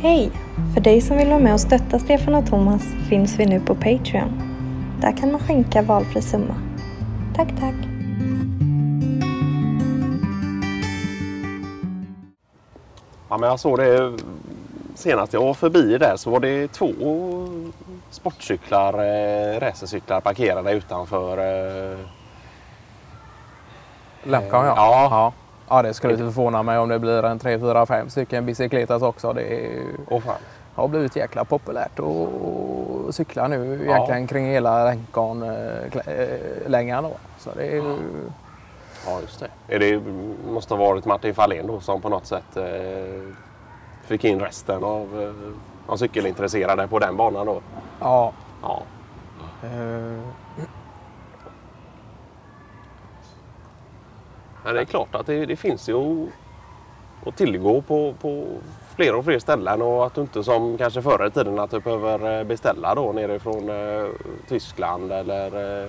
Hej! För dig som vill vara med och stötta Stefan och Thomas finns vi nu på Patreon. Där kan man skänka valfri summa. Tack, tack! Ja, men jag såg det senast jag var förbi där så var det två sportcyklar, eh, racercyklar parkerade utanför. Eh, Lemcon ja. Ja. ja. Ja, det skulle inte förvåna mig om det blir en 3, 4, 5 stycken bicicletas också. Det ju, fan. har blivit jäkla populärt att cykla nu Ja. egentligen kring hela Lemcon-längan. då. Så det är ju, Ja, just det. Är det måste ha varit Martin Fahlén då som på något sätt eh, fick in resten av, eh, av cykelintresserade på den banan då. ja. Ja. eh, Men det är klart att det, det finns ju att tillgå på, på fler och fler ställen och att du inte som kanske förr i tiden att du behöver eh, beställa då nerifrån eh, Tyskland eller eh,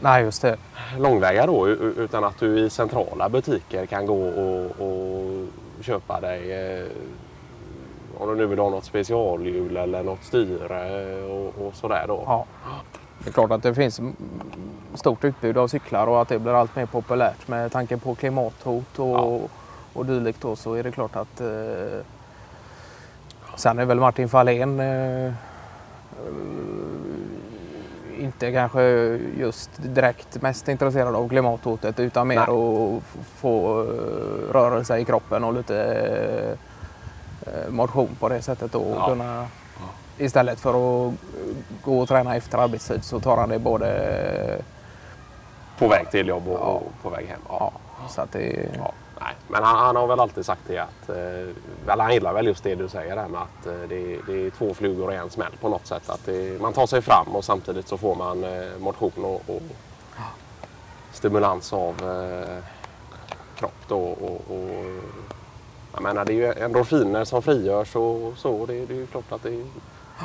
nej, just det. långväga då utan att du i centrala butiker kan gå och, och köpa dig eh, om du nu vill ha något specialhjul eller något styre och, och sådär då. Ja. Det är klart att det finns stort utbud av cyklar och att det blir allt mer populärt med tanke på klimathot och, Ja. och dylikt då, så är det klart att eh, Sen är väl Martin Fahlén eh, eh, inte kanske just direkt mest intresserad av klimathotet utan mer Nej. att få eh, rörelse i kroppen och lite eh, motion på det sättet och Ja. Kunna, istället för att gå och träna efter arbetstid så tar han det både På väg till jobb och, Ja. och på väg hem. ja, så att det, Ja, nej. Men han, han har väl alltid sagt det att, eh, han gillar väl just det du säger där med att eh, det, det är två flugor i en smäll på något sätt. Att det, man tar sig fram och samtidigt så får man eh, motion och, och stimulans av eh, kropp då. Och, och, jag menar det är ju endorfiner som frigörs och så. Det, det är ju klart att det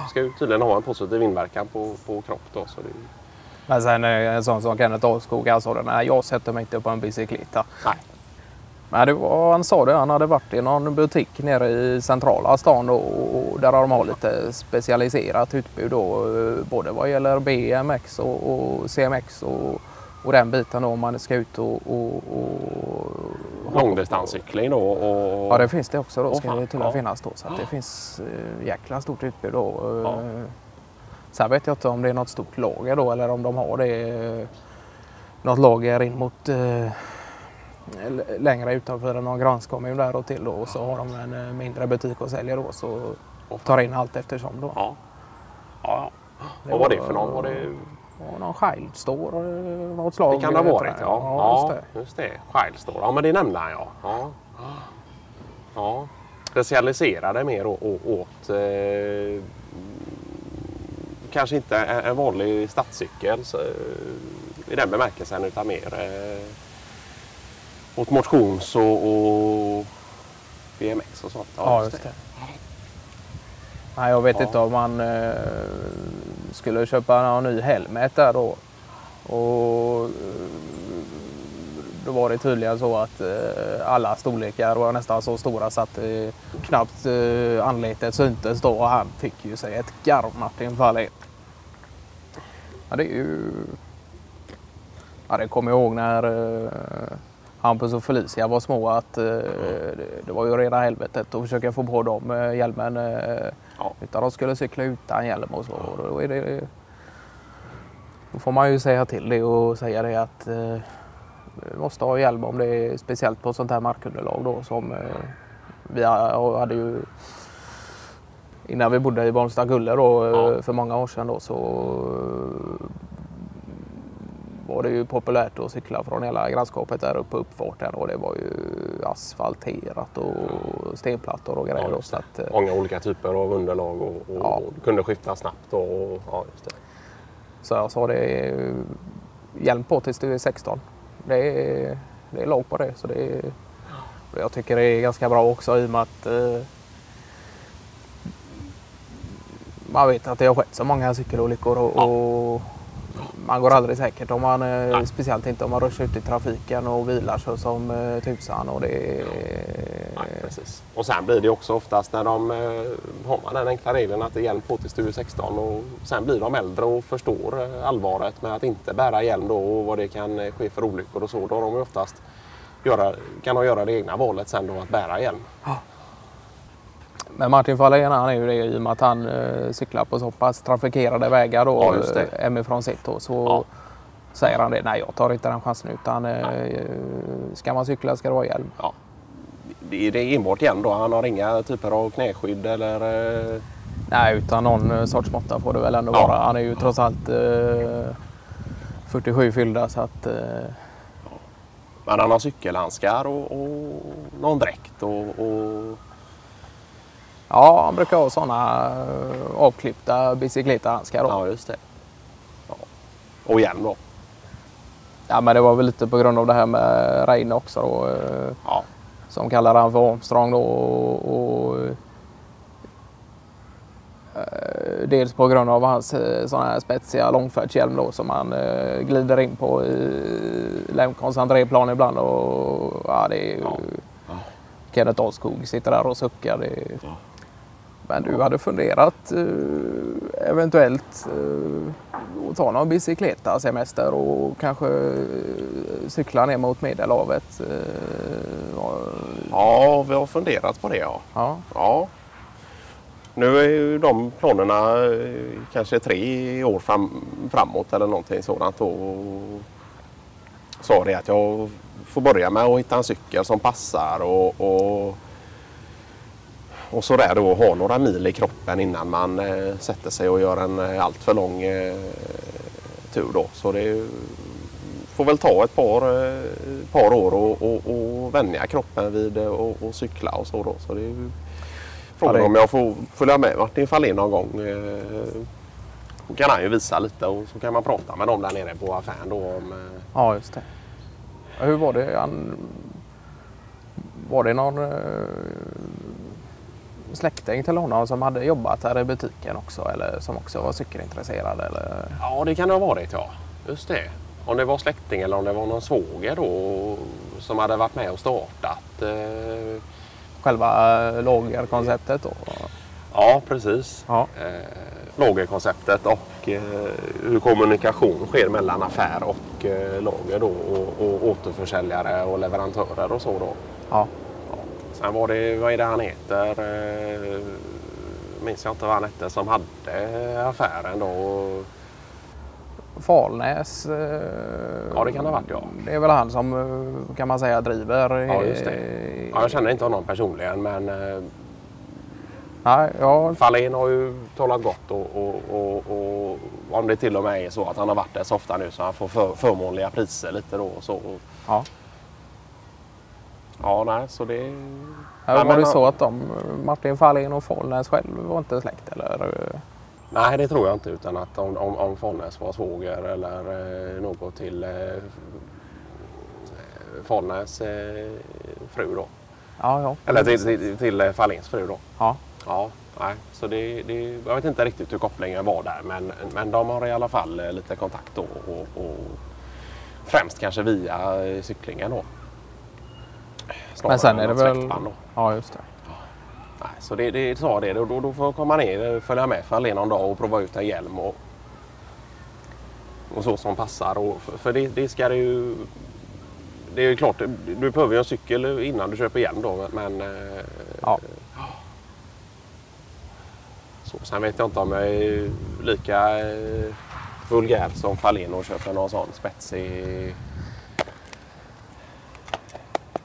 ska ju tydligen ha en positiv inverkan på, på kropp då. Så det, Men sen eh, en sån som Kenneth Ahlskog, han sa nej jag sätter mig inte på en bicykleta. nej. Men det var, han sa det, han hade varit i någon butik nere i centrala stan då, och där de har lite specialiserat utbud då, eh, både vad gäller BMX och, och CMX och, och den biten då om man ska ut och, och, och Långdistanscykling då. Och, Ja det finns det också då, ska fan, det till ja. att finnas då. Så det finns eh, jäkla stort utbud då. Eh, Ja. Sen vet jag inte om det är något stort lager då eller om de har det eh, något lager in mot eh, längre utanför någon grannkommun där och till då. Och så har de en eh, mindre butik och säljer då så tar in allt eftersom då. Ja. ja, ja. Vad var det för någon? Var det... Ja, någon Child Store, eh, något slag. Det kan det ha varit, ja. Ja, Ja, just det. just det. Skilestore. Ja, men det nämnde han ja. ja. ja. Specialiserade mer åt eh, kanske inte en vanlig stadscykel så, eh, i den bemärkelsen utan mer eh, åt motions och, och BMX och sånt. Ja, just det. Nej, jag vet Ja. inte om man eh, skulle köpa en ny helmet där då. Och eh, då var det tydligen så att eh, alla storlekar var nästan så stora så att eh, knappt anletet syntes då och han fick ju sig ett garv Martin Fahlén. Ja, det är ju... Ja, det kommer jag ihåg när eh, Hampus och Felicia var små att eh, det, det var ju rena helvetet att försöka få på dem eh, hjälmen. Eh, Ja. utan de skulle cykla utan hjälm och så. Och då, är det, då får man ju säga till det och säga det att eh, du måste ha hjälm om det är speciellt på sånt här markunderlag då som eh, vi ha- hade ju Innan vi bodde i Barnstad-Gulle då eh, Ja. för många år sedan då så var det ju populärt att cykla från hela grannskapet där uppe på uppfarten och det var ju asfalterat och stenplattor och grejer. Ja, så att, eh, Många olika typer av underlag och, och, Ja. och kunde skifta snabbt. Och, ja, just det. Så jag sa det hjälm på tills du är 16. Det är, det är lag på det. Så det är, jag tycker det är ganska bra också i och med att eh, man vet att det har skett så många cykelolyckor och, och man går aldrig säkert om man, eh, Nej. speciellt inte om man ruschar ut i trafiken och vilar så som eh, tusan. Och det är, Nej, precis. precis. Och sen blir det också oftast när de eh, har man den enkla regeln att det är hjälm på tills du är 16 och sen blir de äldre och förstår allvaret med att inte bära hjälm då och vad det kan ske för olyckor och så. Då har de oftast göra, kan de göra det egna valet sen då att bära hjälm. Men Martin Fahlén han är ju det i och med att han eh, cyklar på så pass trafikerade vägar då, Ja, eh, hemifrån sitt. Då, så Ja. säger han det, nej jag tar inte den chansen utan eh, ska man cykla ska det vara hjälm. Ja. Det är det enbart hjälm då. Han har inga typer av knäskydd eller eh, Nej, utan någon eh, sorts måtta får det väl ändå Ja. vara. Han är ju trots allt eh, 47 fyllda så att eh, Men han har cykelhandskar och, och någon dräkt och, och ja, han brukar ha sådana eh, avklippta bicicletahandskar. då. ja, just det. Ja. Och hjälm då. Ja, men det var väl lite på grund av det här med Reine också då. eh, Ja. som kallar han för Armstrong då. Och, och, eh, dels på grund av hans sån här spetsiga långfärdshjälm då som han glider in på i Lemcons entréplan ibland. Och, ja, det är ju, Ja. Ja. Kenneth Alskog sitter där och suckar. Det, Ja. Men du hade funderat eh, eventuellt eh, att ta någon bicykleta semester och kanske eh, cykla ner mot Medelhavet. Eh, och- ja, vi har funderat på det ja. ja. Ja. Nu är ju de planerna eh, kanske tre år fram, framåt eller någonting sådant. Och sa det att jag får börja med att hitta en cykel som passar och, och, och så där då ha några mil i kroppen innan man eh, sätter sig och gör en eh, alltför lång eh, tur då. Så det får väl ta ett par, eh, par år och, och, och vänja kroppen vid eh, och, och cykla och så då. Så det är frågan om jag får följa med Martin Fahlén någon gång. Eh, då kan han ju visa lite och så kan man prata med dem där nere på affären då om eh, ja, just det. Hur var det? Han, var det någon eh, släkting till honom som hade jobbat här i butiken också eller som också var cykelintresserad? Eller? Ja, det kan det ha varit ja. Just det. Om det var släkting eller om det var någon svåger då som hade varit med och startat. Eh, Själva eh, lagerkonceptet då? ja, precis. Ja. Eh, lagerkonceptet och eh, hur kommunikation sker mellan affär och eh, lager då och, och återförsäljare och leverantörer och så då. Ja. Sen var det, vad är det han heter? Eh, minns jag inte vad han hette som hade affären då. Falnäs. eh, Ja, det kan det ha varit, ja. Det är väl han som eh, kan man säga driver. Ja, just det. Ja, jag känner inte honom personligen men Nej, ja, Fahlén har ju talat gott och, och, och, och om det till och med är så att han har varit där så ofta nu så han får för, förmånliga priser lite då. och Så, ja. Ja, nej, så det... Ja, Ja, var det så att de, Martin Fahlén och Falnäs själv var inte släkt eller? Nej, det tror jag inte utan att om, om, om Falnäs var svåger eller eh, något till eh, Falnäs eh, fru då. Ja, ja. Eller till, till, till eh, Fahléns fru då. Ja, Ja, nej, så det, det, jag vet inte riktigt hur kopplingen var där men, men de har i alla fall eh, lite kontakt då och, och främst kanske via eh, cyklingen då. Men sen är det väl... Ja, just det. Nej, så det, det sa det, då, då, då får jag komma ner följa med för någon dag och prova ut en hjälm och, och så som passar. Och, för för det, det ska det ju... Det är ju klart, du behöver ju en cykel innan du köper hjälm då men... eh, Ja. Så, sen vet jag inte om jag är lika eh, vulgär som Fahlén och köper någon sån spetsig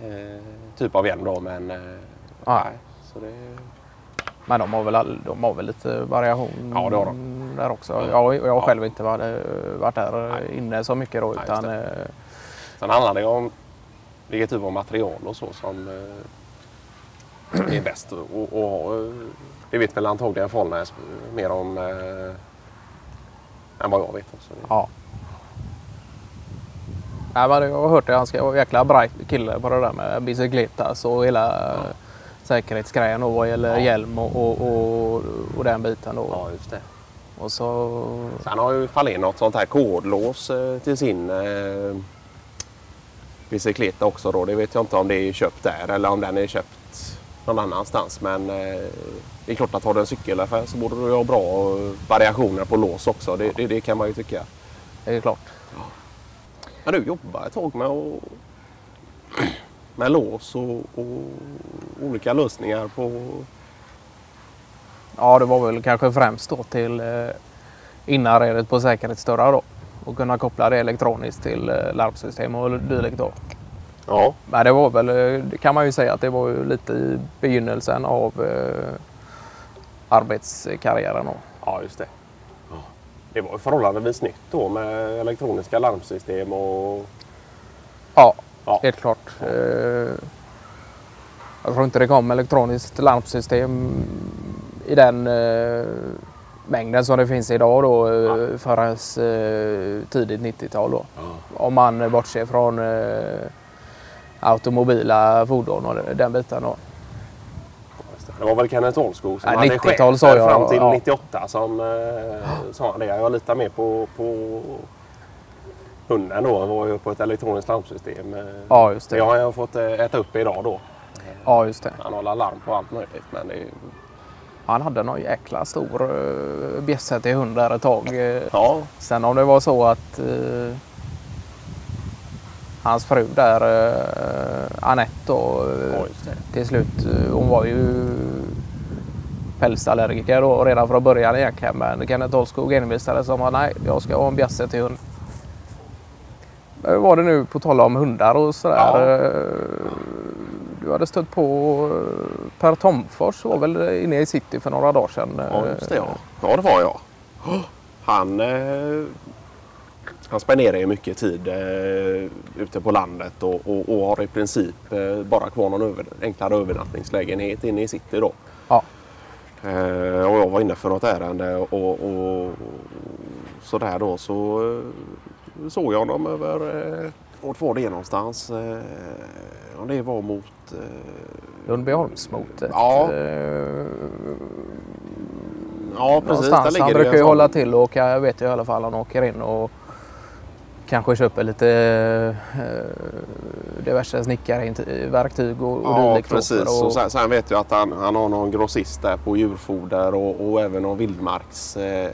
eh, typ av hjälm då men... Eh, nej, så det... Men de har väl, all, de har väl lite variation Ja, det har de. där också. Ja. Jag, jag har Ja. själv inte varit, varit där Nej. inne så mycket då. Nej, Utan, just eh, Sen handlar det om vilket typ av material och så som eh, är bäst. Och, eh, det vet väl antagligen Follnäs mer om eh, än vad jag vet. Så det, ja. Nej, men jag har hört det. Han ska vara en jäkla bright kille på det där med bicykletas och hela säkerhetsgrejen och vad gäller Ja. hjälm och, och, och, och den biten. Då. ja, just det. Och så... Sen har ju Fahlén något sånt här kodlås eh, till sin eh, bicykleta också. Då. Det vet jag inte om det är köpt där eller om den är köpt någon annanstans. Men eh, det är klart att har du en cykelaffär så borde du ha bra variationer på lås också. Det, det, det kan man ju tycka. Det är klart. Men du jobbar ett tag med, att, med lås och, och olika lösningar på... Ja, det var väl kanske främst då till eh, innaredet på säkerhetsdörrar då. Och kunna koppla det elektroniskt till eh, larmsystem och dylikt då. Ja, Men det var väl, eh, det kan man ju säga att det var ju lite i begynnelsen av eh, arbetskarriären då. ja just det. Det var förhållandevis nytt då med elektroniska larmsystem och... Ja, Ja. helt klart. Eh, Jag tror inte det kom elektroniskt larmsystem i den eh, mängden som det finns idag då eh, förrän eh, tidigt 90-tal då. Om man bortser från automobila fordon och den biten då. Det. Var väl Kenneth Olskog som Ja, hade 90-tal chef sa jag, fram till ja. 98 som eh, sa det. Jag litar mer på, på hunden då. Han var ju på ett elektroniskt larmsystem. eh. Ja, just Det det. har jag fått eh, äta upp idag då. Ja, just det. Han har larm på allt möjligt. Men det Han hade någon jäkla stor bjässe till hund där ett tag. ja, Sen om det var så att hans fru där, eh, Anette då, eh, ja, till slut, eh, hon var ju pälsallergiker då redan från början egentligen. Men Kenneth Olskog envisades som att nej, jag ska ha en bjässe till hund. Hur var det nu på tal om hundar och sådär? Ja. Du hade stött på Per Tomfors var väl inne i city för några dagar sedan? Ja, just det. Ja, ja det var jag. Han, eh, han spenderar ju mycket tid eh, ute på landet och, och, och har i princip eh, bara kvar någon över, enklare övernattningslägenhet inne i city då. Ja. Eh, och jag var inne för något ärende och, och sådär då så eh, såg jag honom över, eh, vart var det någonstans? Eh, om det var mot eh, Lundbyholmsmotet. Ja. Eh, Ja precis, Han brukar ju hålla till och jag vet ju i alla fall, han åker in och kanske köper lite eh, diverse snickarverktyg och, och Ja dylikt precis. att- Och sen, sen vet jag att han, han har någon grossist där på djurfoder och, och även någon vildmarks... Eh,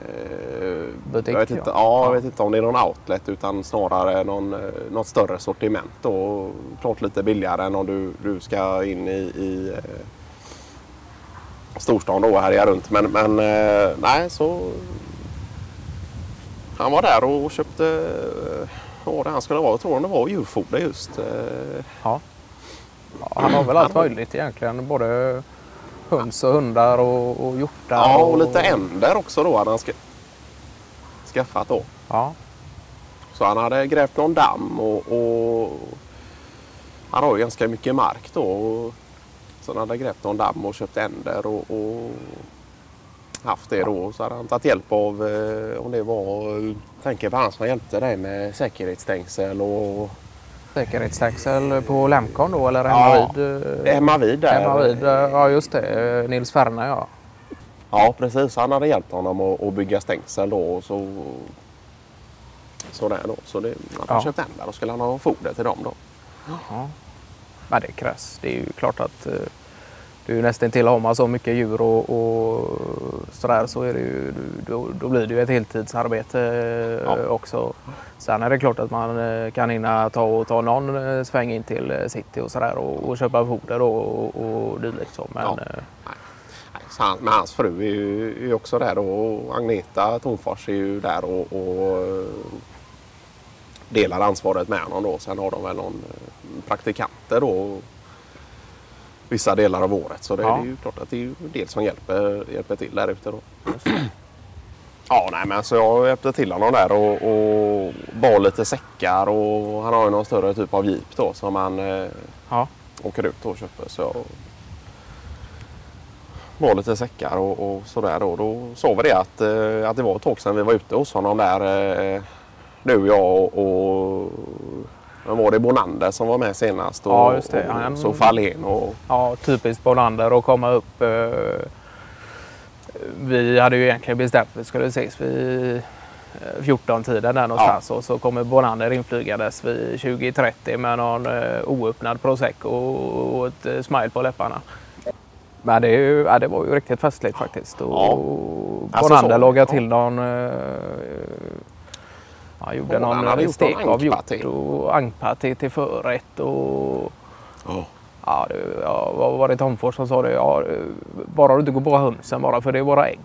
Butik, jag vet inte, ja. ja, jag Ja. vet inte om det är någon outlet utan snarare någon, eh, något större sortiment. Då. Klart lite billigare än om du, du ska in i, i eh, storstan då och härja runt. Men, men eh, nej så... Han var där och köpte... eh, Vad var det han skulle vara? Jag tror det var djurfoder just. eh, ja. Ja, han har väl allt möjligt egentligen. Både höns och hundar och, och hjortar. Ja, och lite änder också då hade han ska, skaffat då. Ja, Så han hade grävt någon damm och, och han har ju ganska mycket mark då. Och, så han hade grävt någon damm och köpt änder och, och haft det då. Så hade han tagit hjälp av, eh, om det var, eh, tänker på han som hjälpte dig med säkerhetsstängsel och säkerhetsstängsel på Lemcon då eller hemma Ja, vid? eh, Emma vid där. Hemma vid, ja just det. Nils Ferne ja. Ja precis, han hade hjälpt honom att, bygga stängsel då. Och så, så där då. Så det, han Ja. köpte ändar och skulle han ha foder till dem då. Ja. Men det krävs. Det är ju klart att du är nästan till har man så mycket djur och, och sådär så är det ju, då, då blir det ju ett heltidsarbete eh, Ja. också. Sen är det klart att man eh, kan hinna ta, och ta någon eh, sväng in till city och sådär och, och köpa foder och, och, dylikt. Men Ja. han, men hans fru är ju är också där och Agneta Tornfors är ju där och, och delar ansvaret med honom då. Sen har de väl någon praktikanter då vissa delar av året. Så det, Ja. det är ju klart att det är ju del som hjälper, hjälper till där ute. Ja, nej men så jag hjälpte till honom där och, och bar lite säckar och han har ju någon större typ av jeep då som han eh, ja. åker ut och köper. Så jag var lite säckar och, och sådär. Då, då sa vi det att, eh, att det var ett tag sedan vi var ute hos honom där. Eh, du, jag och, och vem var det? Bonander som var med senast. Och, Ja, just det. Och, Han- så Fahlén och Ja, typiskt Bonander att komma upp. Eh, vi hade ju egentligen bestämt att vi skulle ses vid eh, 14-tiden där någonstans och så kommer Bonander inflygandes vid 20.30 med någon eh, oöppnad prosecco och ett eh, smile på läpparna. Men det, är ju, ja, det var ju riktigt festligt faktiskt. Och Ja. Alltså, Bonander så- lagade ja. till någon... Han gjorde Ja, han någon hade gjort stek någon av hjort och ankpaté till förrätt. Och, Ja. ja, det, ja, var det Tomfors som sa det? Ja, bara du inte går på hönsen bara för det är våra ägg.